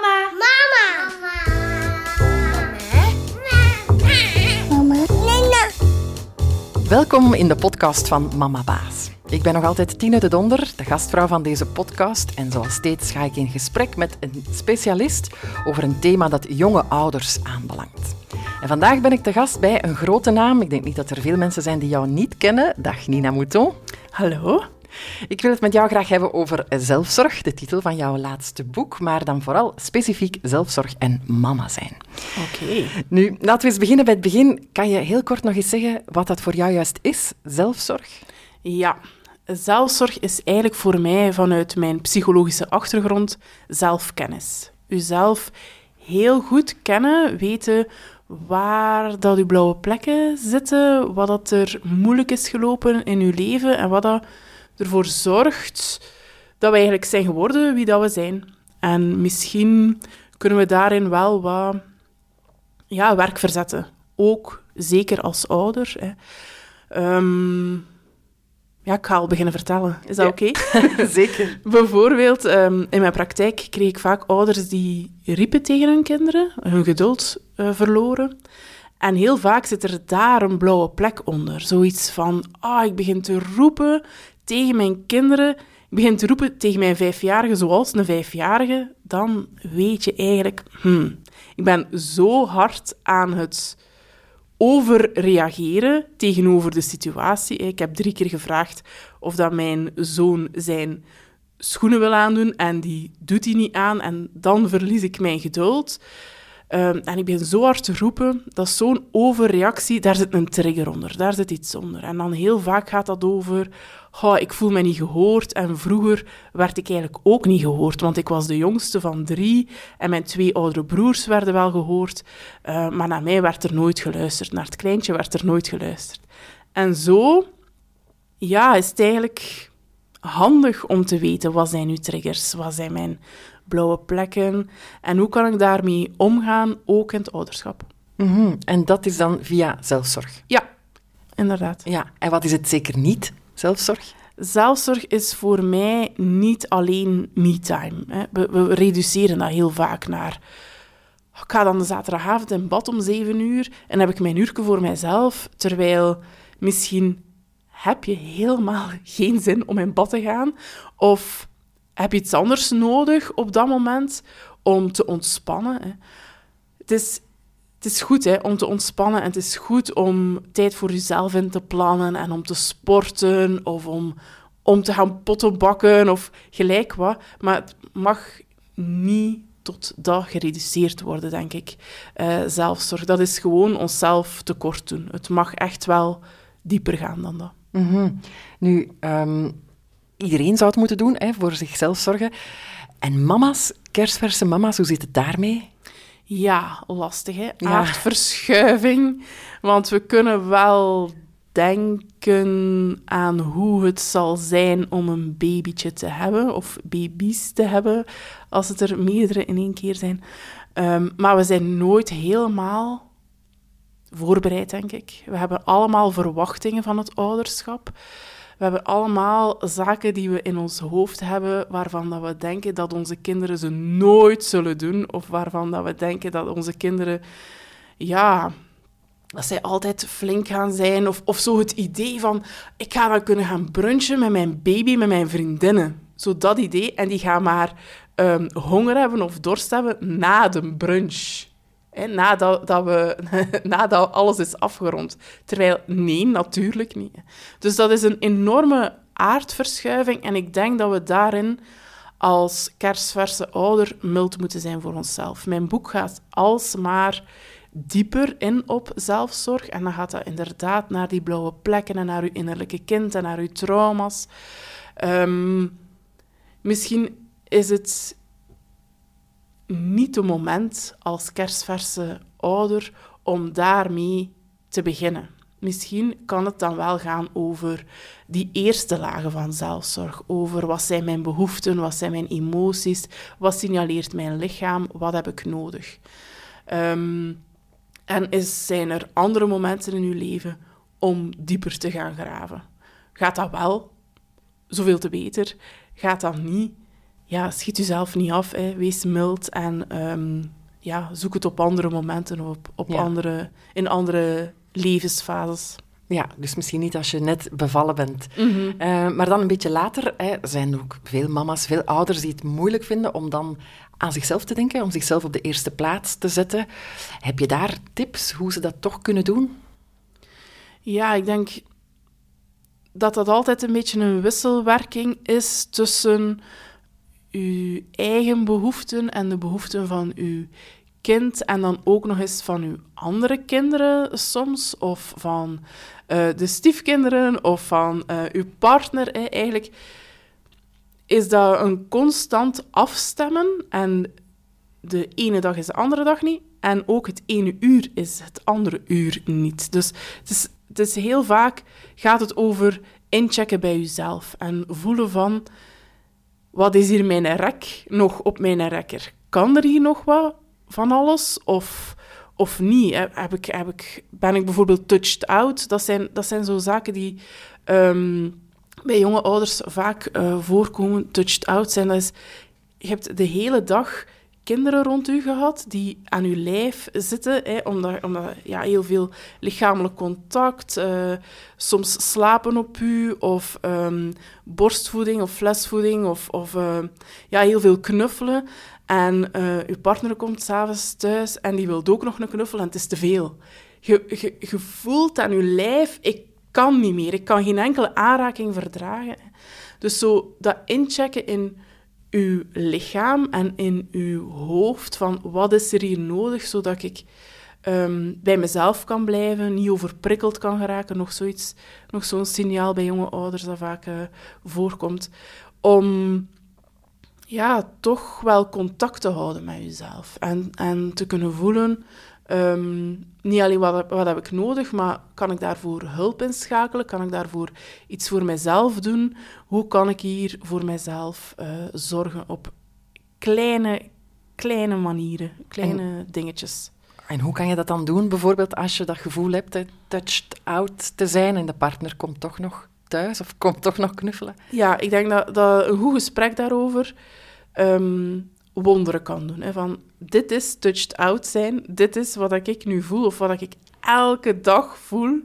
Mama. Mama. Mama. Mama. Welkom in de podcast van Mama Baas. Ik ben nog altijd Tine de Donder, de gastvrouw van deze podcast. En zoals steeds ga ik in gesprek met een specialist over een thema dat jonge ouders aanbelangt. En vandaag ben ik te gast bij een grote naam. Ik denk niet dat er veel mensen zijn die jou niet kennen. Dag Nina Mouton. Hallo. Ik wil het met jou graag hebben over zelfzorg, de titel van jouw laatste boek, maar dan vooral specifiek zelfzorg en mama zijn. Oké. Nu, laten we eens beginnen bij het begin. Kan je heel kort nog eens zeggen wat dat voor jou juist is, zelfzorg? Ja, zelfzorg is eigenlijk voor mij vanuit mijn psychologische achtergrond zelfkennis. Uzelf heel goed kennen, weten waar dat uw blauwe plekken zitten, wat dat er moeilijk is gelopen in uw leven en wat dat ervoor zorgt dat we eigenlijk zijn geworden wie dat we zijn. En misschien kunnen we daarin wel wat ja, werk verzetten. Ook zeker als ouder. Hè. Ehm, ja, ik ga al beginnen vertellen. Is dat oké? Zeker. Bijvoorbeeld, ehm, in mijn praktijk kreeg ik vaak ouders die riepen tegen hun kinderen, hun geduld eh, verloren. En heel vaak zit er daar een blauwe plek onder. Zoiets van, ah, ik begin te roepen tegen mijn kinderen. Begin te roepen tegen mijn vijfjarige zoals een vijfjarige. Dan weet je eigenlijk, hmm, ik ben zo hard aan het overreageren tegenover de situatie. Ik heb drie keer gevraagd of dat mijn zoon zijn schoenen wil aandoen en die doet hij niet aan en dan verlies ik mijn geduld. Um, en ik begin zo hard te roepen, dat is zo'n overreactie, daar zit een trigger onder, daar zit iets onder. En dan heel vaak gaat dat over, oh, ik voel me niet gehoord. En vroeger werd ik eigenlijk ook niet gehoord, want ik was de jongste van drie en mijn twee oudere broers werden wel gehoord, uh, maar naar mij werd er nooit geluisterd, naar het kleintje werd er nooit geluisterd. En zo, ja, is het eigenlijk handig om te weten, wat zijn uw triggers, wat zijn mijn blauwe plekken en hoe kan ik daarmee omgaan, ook in het ouderschap. Mm -hmm. En dat is dan via zelfzorg? Ja, inderdaad. Ja, en wat is het zeker niet, zelfzorg? Zelfzorg is voor mij niet alleen me-time. We, we, reduceren dat heel vaak naar... Ik ga dan de zaterdagavond in bad om zeven uur en heb ik mijn uurtje voor mijzelf, terwijl misschien heb je helemaal geen zin om in bad te gaan, of heb je iets anders nodig op dat moment om te ontspannen. Hè. Het is, het is goed hè, om te ontspannen en het is goed om tijd voor jezelf in te plannen en om te sporten of om, om te gaan potten bakken of gelijk wat. Maar het mag niet tot dat gereduceerd worden, denk ik. Uh, zelfzorg, dat is gewoon onszelf tekort doen. Het mag echt wel dieper gaan dan dat. -hmm. Nu, um iedereen zou het moeten doen, hè, voor zichzelf zorgen. En mama's, kerstverse mama's, hoe zit het daarmee? Ja, lastig hè. Aardverschuiving. Want we kunnen wel denken aan hoe het zal zijn om een babytje te hebben, of baby's te hebben, als het er meerdere in één keer zijn. Um, maar we zijn nooit helemaal voorbereid, denk ik. We hebben allemaal verwachtingen van het ouderschap. We hebben allemaal zaken die we in ons hoofd hebben waarvan dat we denken dat onze kinderen ze nooit zullen doen. Of waarvan dat we denken dat onze kinderen, ja, dat zij altijd flink gaan zijn. Of, of zo het idee van, ik ga dan kunnen gaan brunchen met mijn baby, met mijn vriendinnen. Zo dat idee. En die gaan maar um, honger hebben of dorst hebben na de brunch. Nadat, dat we, nadat alles is afgerond. Terwijl, nee, natuurlijk niet. Dus dat is een enorme aardverschuiving. En ik denk dat we daarin als kerstverse ouder mild moeten zijn voor onszelf. Mijn boek gaat alsmaar dieper in op zelfzorg. En dan gaat dat inderdaad naar die blauwe plekken en naar uw innerlijke kind en naar uw trauma's. Um, misschien is het niet het moment als kerstverse ouder om daarmee te beginnen. Misschien kan het dan wel gaan over die eerste lagen van zelfzorg. Over wat zijn mijn behoeften, wat zijn mijn emoties, wat signaleert mijn lichaam, wat heb ik nodig. Um, en is, zijn er andere momenten in uw leven om dieper te gaan graven? Gaat dat wel? Zoveel te beter. Gaat dat niet? Ja, schiet jezelf niet af. Hè. Wees mild en ehm, ja, zoek het op andere momenten, op, op Ja. andere, in andere levensfases. Ja, dus misschien niet als je net bevallen bent. Eh, maar dan een beetje later hè, zijn er ook veel mama's, veel ouders die het moeilijk vinden om dan aan zichzelf te denken, om zichzelf op de eerste plaats te zetten. Heb je daar tips hoe ze dat toch kunnen doen? Ja, ik denk dat dat altijd een beetje een wisselwerking is tussen uw eigen behoeften en de behoeften van uw kind. En dan ook nog eens van uw andere kinderen soms, of van eh, de stiefkinderen, of van eh, uw partner. Eigenlijk is dat een constant afstemmen. En de ene dag is de andere dag niet. En ook het ene uur is het andere uur niet. Dus het is, het is heel vaak gaat het over inchecken bij jezelf. En voelen van, wat is hier mijn rek nog op mijn rekker? Kan er hier nog wat van alles? Of, of niet? Heb ik, heb ik, ben ik bijvoorbeeld touched out? Dat zijn, dat zijn zo zaken die ehm, bij jonge ouders vaak eh, voorkomen. Touched out zijn, dat is... Je hebt de hele dag kinderen rond u gehad die aan uw lijf zitten, hè, omdat, omdat ja, heel veel lichamelijk contact, eh, soms slapen op u, of ehm, borstvoeding of flesvoeding, of, of eh, ja, heel veel knuffelen. En eh, uw partner komt s'avonds thuis en die wil ook nog een knuffel en het is te veel. Je, je, voelt aan je lijf, ik kan niet meer, ik kan geen enkele aanraking verdragen. Dus zo dat inchecken in uw lichaam en in uw hoofd van wat is er hier nodig, zodat ik ehm, bij mezelf kan blijven, niet overprikkeld kan geraken, nog zoiets, nog zo'n signaal bij jonge ouders dat vaak eh, voorkomt, om ja, toch wel contact te houden met jezelf en, en te kunnen voelen, ehm, niet alleen wat, wat heb ik nodig, maar kan ik daarvoor hulp inschakelen? Kan ik daarvoor iets voor mezelf doen? Hoe kan ik hier voor mezelf eh, zorgen op kleine, kleine manieren, kleine dingetjes? En hoe kan je dat dan doen? Bijvoorbeeld als je dat gevoel hebt hè, touched out te zijn en de partner komt toch nog thuis of komt toch nog knuffelen. Ja, ik denk dat, dat een goed gesprek daarover ehm, wonderen kan doen. Hè? Van, dit is touched out zijn, dit is wat ik nu voel of wat ik elke dag voel.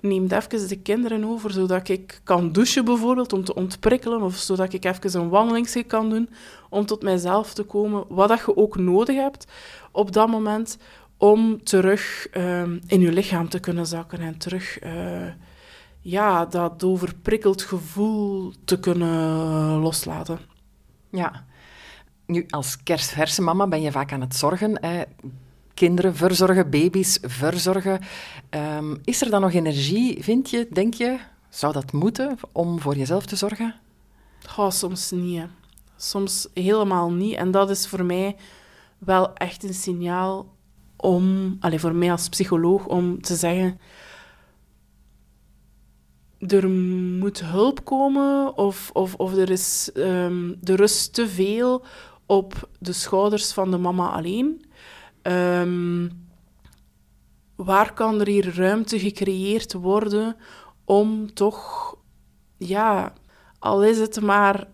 Neem even de kinderen over, zodat ik kan douchen bijvoorbeeld, om te ontprikkelen, of zodat ik even een wandelingsje kan doen, om tot mijzelf te komen, wat dat je ook nodig hebt op dat moment, om terug ehm, in je lichaam te kunnen zakken en terug... eh, ja, dat overprikkeld gevoel te kunnen loslaten. Ja. Nu, als kerstverse mama ben je vaak aan het zorgen. Hè. Kinderen verzorgen, baby's verzorgen. Ehm, is er dan nog energie, vind je, denk je? Zou dat moeten om voor jezelf te zorgen? Soms niet. Soms helemaal niet. En dat is voor mij wel echt een signaal om, allez, voor mij als psycholoog, om te zeggen: er moet hulp komen of, of, of er is ehm, de rust te veel op de schouders van de mama alleen. Ehm, waar kan er hier ruimte gecreëerd worden om toch, ja, al is het maar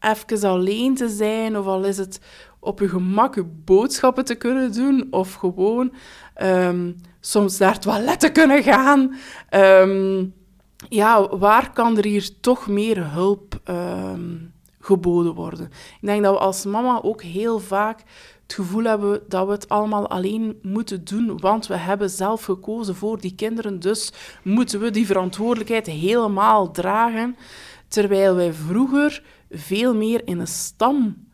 even alleen te zijn, of al is het op je gemak je boodschappen te kunnen doen, of gewoon ehm, soms naar het toilet te kunnen gaan. Ehm, ja, waar kan er hier toch meer hulp ehm, geboden worden? Ik denk dat we als mama ook heel vaak het gevoel hebben dat we het allemaal alleen moeten doen, want we hebben zelf gekozen voor die kinderen, dus moeten we die verantwoordelijkheid helemaal dragen. Terwijl wij vroeger veel meer in een stam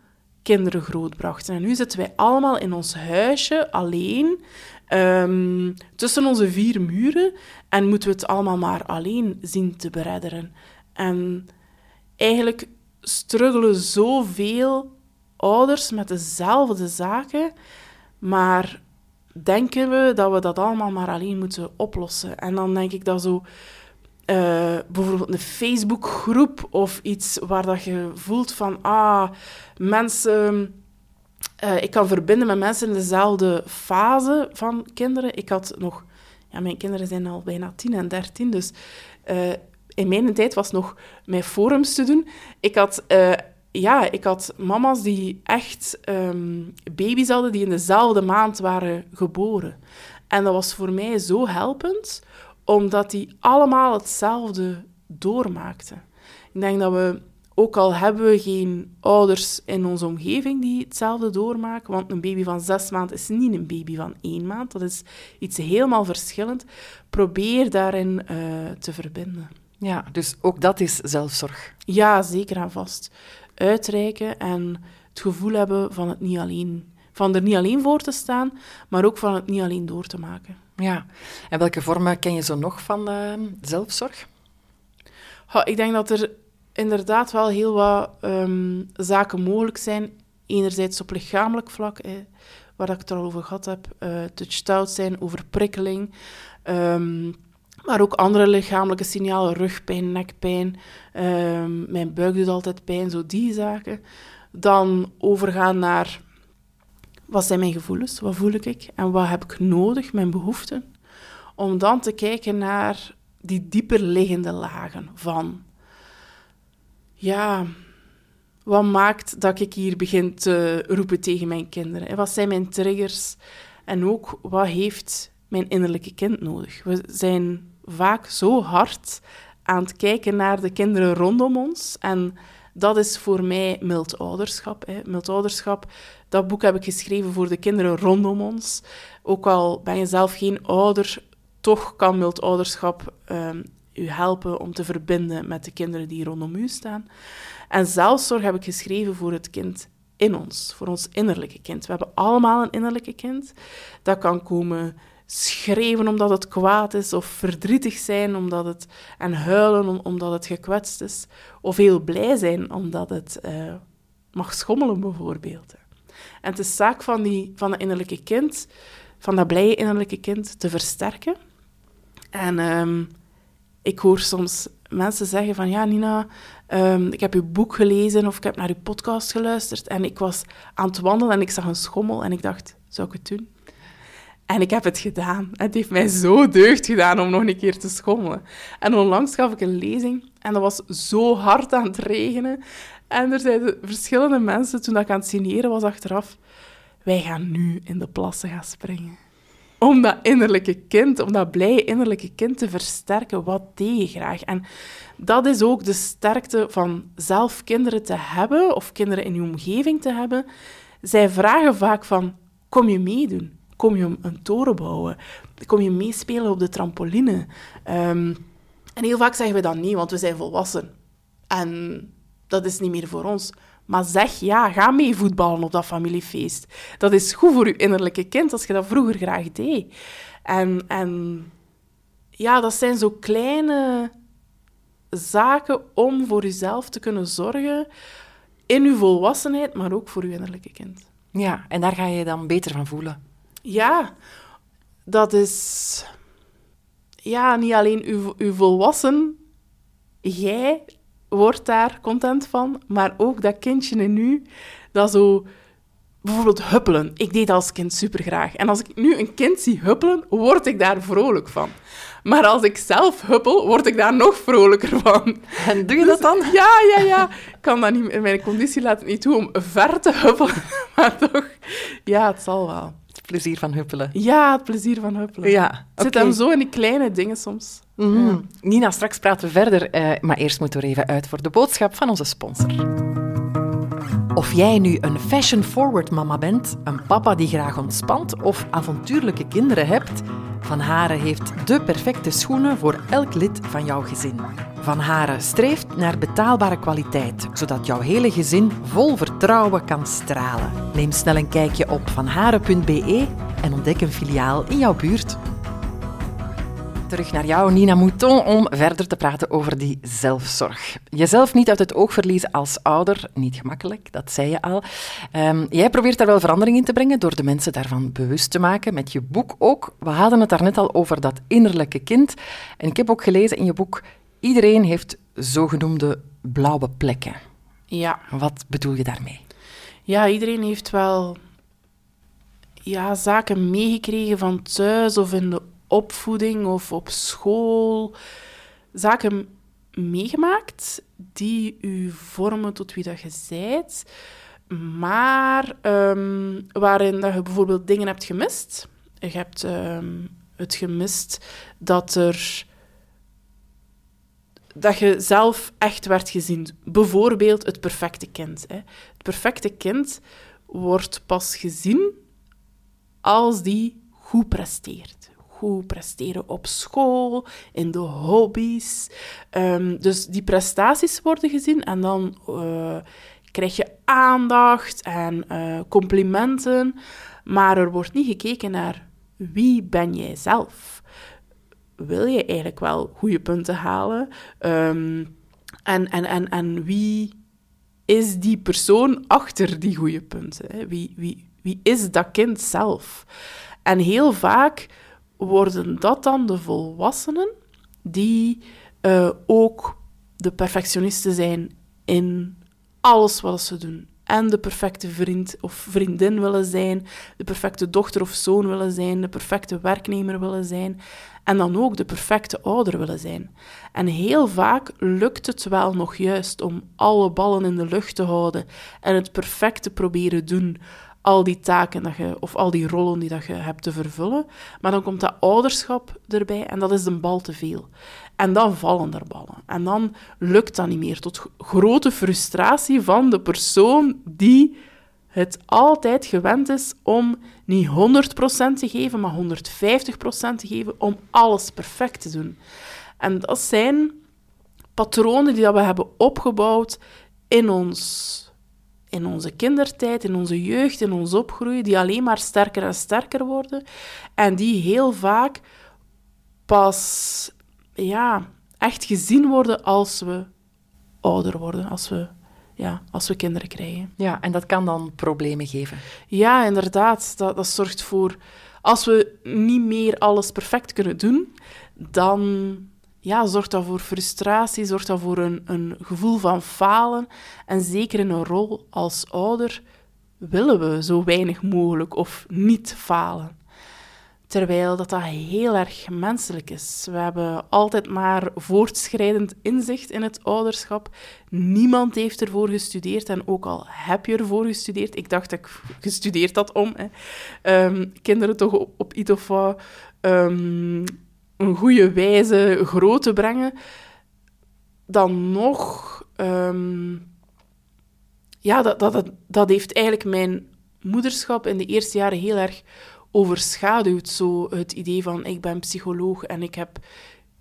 kinderen grootbrachten. En nu zitten wij allemaal in ons huisje alleen, ehm, tussen onze vier muren, en moeten we het allemaal maar alleen zien te beredderen. En eigenlijk struggelen zoveel ouders met dezelfde zaken, maar denken we dat we dat allemaal maar alleen moeten oplossen. En dan denk ik dat zo eh, bijvoorbeeld een Facebookgroep of iets waar dat je voelt van, ah, mensen... eh, ik kan verbinden met mensen in dezelfde fase van kinderen. Ik had nog... Ja, mijn kinderen zijn al bijna tien en dertien, dus... eh, in mijn tijd was nog met forums te doen. Ik had eh, ja, ik had mama's die echt ehm, baby's hadden die in dezelfde maand waren geboren. En dat was voor mij zo helpend, omdat die allemaal hetzelfde doormaakten. Ik denk dat we, ook al hebben we geen ouders in onze omgeving die hetzelfde doormaken, want een baby van zes maanden is niet een baby van één maand, dat is iets helemaal verschillend, probeer daarin uh, te verbinden. Ja, dus ook dat is zelfzorg. Ja, zeker en vast. Uitreiken en het gevoel hebben van het niet alleen van er niet alleen voor te staan, maar ook van het niet alleen door te maken. Ja, en welke vormen ken je zo nog van uh, zelfzorg? Ja, ik denk dat er inderdaad wel heel wat um, zaken mogelijk zijn. Enerzijds op lichamelijk vlak, waar ik het al over gehad heb, uh, touch zijn, overprikkeling. Um, maar ook andere lichamelijke signalen, rugpijn, nekpijn, um, mijn buik doet altijd pijn, zo die zaken. Dan overgaan naar wat zijn mijn gevoelens, wat voel ik en wat heb ik nodig, mijn behoeften. Om dan te kijken naar die dieper liggende lagen van, ja, wat maakt dat ik hier begin te roepen tegen mijn kinderen? En wat zijn mijn triggers? En ook, wat heeft mijn innerlijke kind nodig? We zijn vaak zo hard aan het kijken naar de kinderen rondom ons. En dat is voor mij mild ouderschap. Hè. Dat boek heb ik geschreven voor de kinderen rondom ons. Ook al ben je zelf geen ouder, toch kan mild ouderschap um, u helpen om te verbinden met de kinderen die rondom u staan. En zelfzorg heb ik geschreven voor het kind in ons, voor ons innerlijke kind. We hebben allemaal een innerlijke kind. Dat kan komen schreeuwen omdat het kwaad is, of verdrietig zijn omdat het, en huilen omdat het gekwetst is, of heel blij zijn omdat het uh, mag schommelen, bijvoorbeeld. En het is zaak van, die, van dat innerlijke kind, van dat blije innerlijke kind, te versterken. En um, ik hoor soms mensen zeggen van, ja Nina, um, ik heb uw boek gelezen of ik heb naar uw podcast geluisterd en ik was aan het wandelen en ik zag een schommel en ik dacht, zou ik het doen? En ik heb het gedaan. Het heeft mij zo deugd gedaan om nog een keer te schommelen. En onlangs gaf ik een lezing en dat was zo hard aan het regenen. En er zeiden verschillende mensen, toen ik aan het signeren was achteraf, wij gaan nu in de plassen gaan springen. Om dat innerlijke kind, om dat blije innerlijke kind te versterken, wat deed je graag? En dat is ook de sterkte van zelf kinderen te hebben, of kinderen in je omgeving te hebben. Zij vragen vaak van, kom je meedoen? Kom je een toren bouwen? Kom je meespelen op de trampoline? Um, en heel vaak zeggen we dat niet, want we zijn volwassen. En dat is niet meer voor ons. Maar zeg ja, ga mee voetballen op dat familiefeest. Dat is goed voor je innerlijke kind als je dat vroeger graag deed. En, en ja, dat zijn zo kleine zaken om voor jezelf te kunnen zorgen in je volwassenheid, maar ook voor je innerlijke kind. Ja, en daar ga je dan beter van voelen. Ja, dat is ja, niet alleen uw, uw volwassen, jij wordt daar content van, maar ook dat kindje in u, dat zo... Bijvoorbeeld huppelen. Ik deed als kind super graag. En als ik nu een kind zie huppelen, word ik daar vrolijk van. Maar als ik zelf huppel, word ik daar nog vrolijker van. En doe je dat dan? Ja, ja, ja. Ik kan dat niet... Mijn conditie laat het niet toe om ver te huppelen. Maar toch... Ja, het zal wel plezier van huppelen. Ja, het plezier van huppelen. Ja, het zit hem zo in die kleine dingen soms. Mm Nina, straks praten we verder, uh, maar eerst moeten we er even uit voor de boodschap van onze sponsor. Of jij nu een fashion-forward mama bent, een papa die graag ontspant of avontuurlijke kinderen hebt, Van Haren heeft de perfecte schoenen voor elk lid van jouw gezin. Van Haren streeft naar betaalbare kwaliteit, zodat jouw hele gezin vol vertrouwen kan stralen. Neem snel een kijkje op vanharen.be en ontdek een filiaal in jouw buurt terug naar jou, Nina Mouton, om verder te praten over die zelfzorg. Jezelf niet uit het oog verliezen als ouder, niet gemakkelijk, dat zei je al. Um, jij probeert daar wel verandering in te brengen door de mensen daarvan bewust te maken, met je boek ook. We hadden het daarnet al over dat innerlijke kind. En ik heb ook gelezen in je boek, iedereen heeft zogenoemde blauwe plekken. Ja. Wat bedoel je daarmee? Ja, iedereen heeft wel ja, zaken meegekregen van thuis of in de opvoeding of op school. Zaken meegemaakt die u vormen tot wie dat je zijt, maar ehm, waarin dat je bijvoorbeeld dingen hebt gemist. Je hebt ehm, het gemist dat er dat je zelf echt werd gezien. Bijvoorbeeld het perfecte kind. Hè. Het perfecte kind wordt pas gezien als die goed presteert. Goed presteren op school, in de hobby's. Ehm, dus die prestaties worden gezien en dan uh, krijg je aandacht en uh, complimenten. Maar er wordt niet gekeken naar wie ben jij zelf. Wil je eigenlijk wel goede punten halen? Um, en, en, en, en wie is die persoon achter die goede punten? Wie, wie, wie is dat kind zelf? En heel vaak worden dat dan de volwassenen die uh, ook de perfectionisten zijn in alles wat ze doen. En de perfecte vriend of vriendin willen zijn, de perfecte dochter of zoon willen zijn, de perfecte werknemer willen zijn en dan ook de perfecte ouder willen zijn. En heel vaak lukt het wel nog juist om alle ballen in de lucht te houden en het perfecte proberen doen al die taken dat je, of al die rollen die dat je hebt te vervullen. Maar dan komt dat ouderschap erbij en dat is een bal te veel. En dan vallen er ballen. En dan lukt dat niet meer. Tot grote frustratie van de persoon die het altijd gewend is om niet 100% te geven, maar 150% te geven, om alles perfect te doen. En dat zijn patronen die dat we hebben opgebouwd in ons in onze kindertijd, in onze jeugd, in ons opgroeien, die alleen maar sterker en sterker worden en die heel vaak pas ja, echt gezien worden als we ouder worden, als we, ja, als we kinderen krijgen. Ja, en dat kan dan problemen geven. Ja, inderdaad. Dat, dat zorgt voor... Als we niet meer alles perfect kunnen doen, dan ja, zorgt dat voor frustratie, zorgt dat voor een, een gevoel van falen. En zeker in een rol als ouder willen we zo weinig mogelijk of niet falen. Terwijl dat, dat heel erg menselijk is. We hebben altijd maar voortschrijdend inzicht in het ouderschap. Niemand heeft ervoor gestudeerd. En ook al heb je ervoor gestudeerd, ik dacht dat ik gestudeerd had om hè, um, kinderen toch op, op iets of wat een goede wijze groot te brengen, dan nog... Um, ja, dat, dat, dat heeft eigenlijk mijn moederschap in de eerste jaren heel erg overschaduwd. Zo het idee van, ik ben psycholoog en ik heb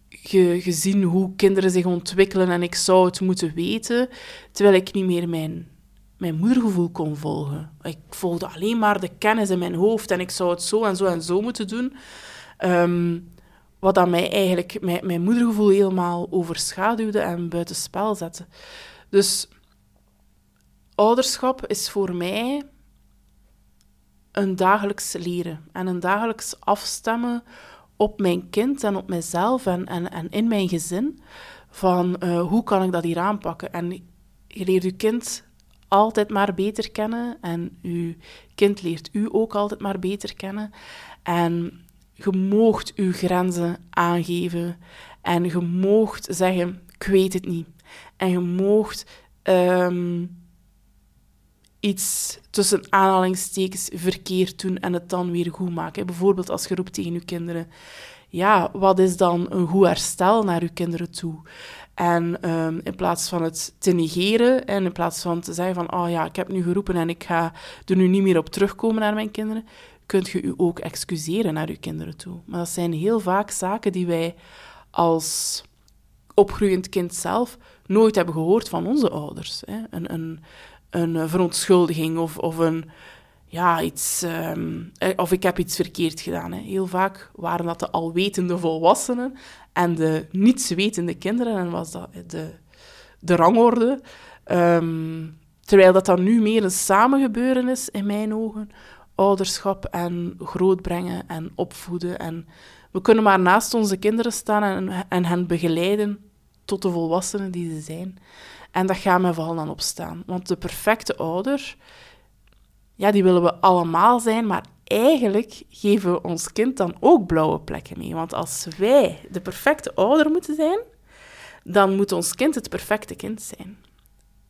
ge, gezien hoe kinderen zich ontwikkelen en ik zou het moeten weten, terwijl ik niet meer mijn, mijn moedergevoel kon volgen. Ik volgde alleen maar de kennis in mijn hoofd en ik zou het zo en zo en zo moeten doen. Um, wat dan mij eigenlijk, mijn, mijn moedergevoel helemaal overschaduwde en buitenspel zette. Dus ouderschap is voor mij een dagelijks leren en een dagelijks afstemmen op mijn kind en op mijzelf en, en, in mijn gezin. Van uh, hoe kan ik dat hier aanpakken? En je leert je kind altijd maar beter kennen en je kind leert u ook altijd maar beter kennen. En je moogt je grenzen aangeven en je moogt zeggen, ik weet het niet. En je moogt um, iets tussen aanhalingstekens verkeerd doen en het dan weer goed maken. Bijvoorbeeld als je roept tegen je kinderen, ja, wat is dan een goed herstel naar je kinderen toe? En um, in plaats van het te negeren en in plaats van te zeggen van, oh ja, ik heb nu geroepen en ik ga er nu niet meer op terugkomen naar mijn kinderen, kunt je u ook excuseren naar uw kinderen toe. Maar dat zijn heel vaak zaken die wij als opgroeiend kind zelf nooit hebben gehoord van onze ouders. Hè. Een, een, een verontschuldiging of, of een ja, iets, um, of ik heb iets verkeerd gedaan. Hè. Heel vaak waren dat de alwetende volwassenen en de nietswetende kinderen, en was dat de, de rangorde. Um, terwijl dat dan nu meer een samengebeuren is, in mijn ogen, ouderschap en grootbrengen en opvoeden. En we kunnen maar naast onze kinderen staan en, en hen begeleiden tot de volwassenen die ze zijn. En dat gaat mij vooral dan opstaan. Want de perfecte ouder, ja, die willen we allemaal zijn, maar eigenlijk geven we ons kind dan ook blauwe plekken mee. Want als wij de perfecte ouder moeten zijn, dan moet ons kind het perfecte kind zijn.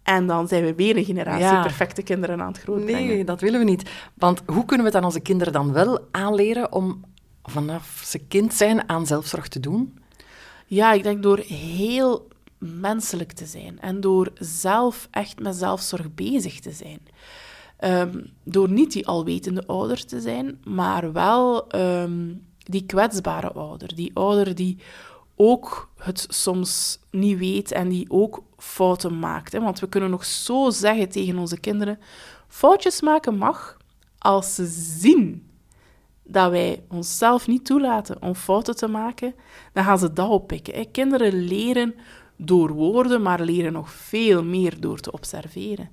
En dan zijn we weer een generatie Ja. perfecte kinderen aan het grootbrengen. Nee, dat willen we niet. Want hoe kunnen we het aan onze kinderen dan wel aanleren om vanaf ze kind zijn aan zelfzorg te doen? Ja, ik denk door heel menselijk te zijn en door zelf echt met zelfzorg bezig te zijn. Ehm, door niet die alwetende ouder te zijn, maar wel ehm, die kwetsbare ouder. Die ouder die ook het soms niet weet en die ook fouten maakt. Hè? Want we kunnen nog zo zeggen tegen onze kinderen: foutjes maken mag als ze zien dat wij onszelf niet toelaten om fouten te maken, dan gaan ze dat oppikken. hè. Kinderen leren door woorden, maar leren nog veel meer door te observeren.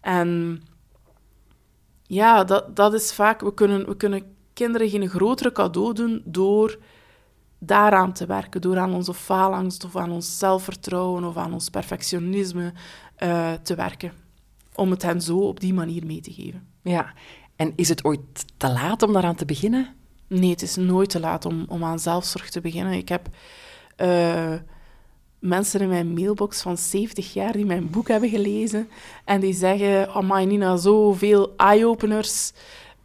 En ja, dat, dat is vaak... We kunnen, we kunnen kinderen geen grotere cadeau doen door daaraan te werken, door aan onze faalangst of aan ons zelfvertrouwen of aan ons perfectionisme eh, te werken. Om het hen zo op die manier mee te geven. Ja. En is het ooit te laat om daaraan te beginnen? Nee, het is nooit te laat om, om aan zelfzorg te beginnen. Ik heb eh, mensen in mijn mailbox van 70 jaar die mijn boek hebben gelezen en die zeggen, oh Nina, zoveel eye-openers.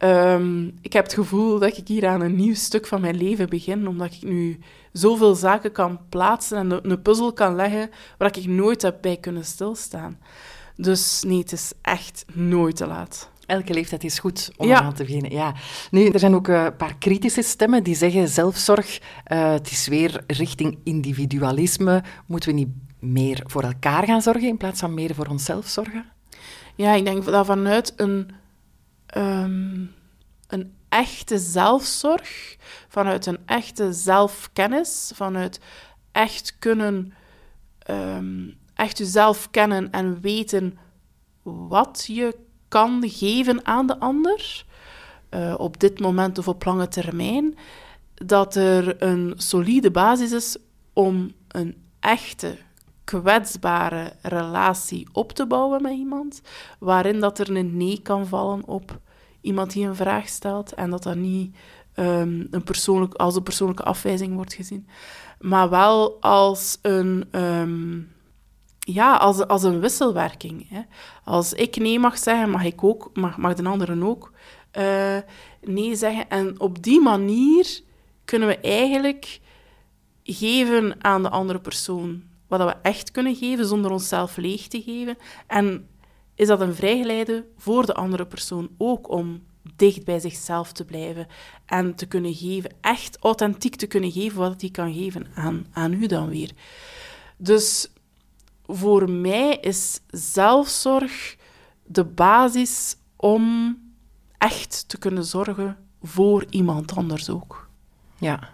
Ehm, ik heb het gevoel dat ik hier aan een nieuw stuk van mijn leven begin, omdat ik nu zoveel zaken kan plaatsen en een, een puzzel kan leggen waar ik nooit heb bij kunnen stilstaan. Dus nee, het is echt nooit te laat. Elke leeftijd is goed om Ja. aan te beginnen. Ja. Nu, er zijn ook eh, een paar kritische stemmen die zeggen zelfzorg, eh, het is weer richting individualisme. Moeten we niet meer voor elkaar gaan zorgen in plaats van meer voor onszelf zorgen? Ja, ik denk dat vanuit een, ehm, een echte zelfzorg, vanuit een echte zelfkennis, vanuit echt kunnen, ehm, echt jezelf kennen en weten wat je kan geven aan de ander, eh, op dit moment of op lange termijn, dat er een solide basis is om een echte, kwetsbare relatie op te bouwen met iemand, waarin dat er een nee kan vallen op iemand die een vraag stelt en dat dat niet ehm, een persoonlijk, als een persoonlijke afwijzing wordt gezien, maar wel als een, ehm, ja, als, als een wisselwerking. Hè. Als ik nee mag zeggen, mag ik ook, mag, mag de anderen ook eh, nee zeggen. En op die manier kunnen we eigenlijk geven aan de andere persoon wat we echt kunnen geven, zonder onszelf leeg te geven. En is dat een vrijgeleide voor de andere persoon ook om dicht bij zichzelf te blijven en te kunnen geven, echt authentiek te kunnen geven wat hij kan geven aan, aan u dan weer. Dus voor mij is zelfzorg de basis om echt te kunnen zorgen voor iemand anders ook. Ja,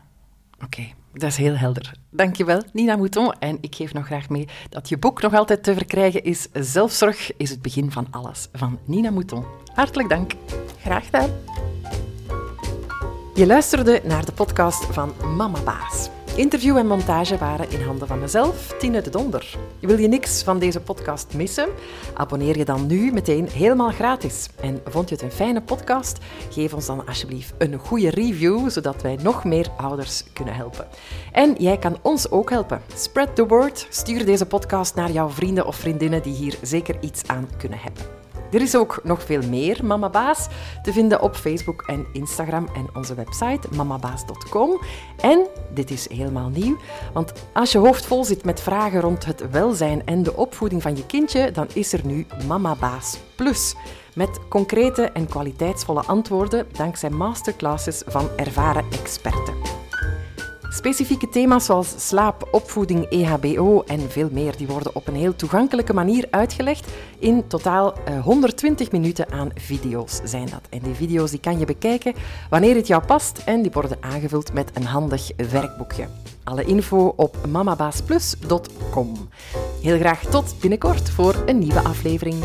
oké. Dat is heel helder. Dankjewel, Nina Mouton. En ik geef nog graag mee dat je boek nog altijd te verkrijgen is Zelfzorg is het begin van alles, van Nina Mouton. Hartelijk dank. Graag gedaan. Je luisterde naar de podcast van Mama Baas. Interview en montage waren in handen van mezelf, Tine de Donder. Wil je niks van deze podcast missen? Abonneer je dan nu meteen helemaal gratis. En vond je het een fijne podcast? Geef ons dan alsjeblieft een goede review, zodat wij nog meer ouders kunnen helpen. En jij kan ons ook helpen. Spread the word. Stuur deze podcast naar jouw vrienden of vriendinnen die hier zeker iets aan kunnen hebben. Er is ook nog veel meer Mama Baas te vinden op Facebook en Instagram en onze website mamabaas.com. En, dit is helemaal nieuw, want als je hoofd vol zit met vragen rond het welzijn en de opvoeding van je kindje, dan is er nu Mama Baas Plus. Met concrete en kwaliteitsvolle antwoorden dankzij masterclasses van ervaren experten. Specifieke thema's zoals slaap, opvoeding, EHBO en veel meer, die worden op een heel toegankelijke manier uitgelegd. In totaal eh, 120 minuten aan video's zijn dat. En die video's die kan je bekijken wanneer het jou past en die worden aangevuld met een handig werkboekje. Alle info op mamabaasplus.com. Heel graag tot binnenkort voor een nieuwe aflevering.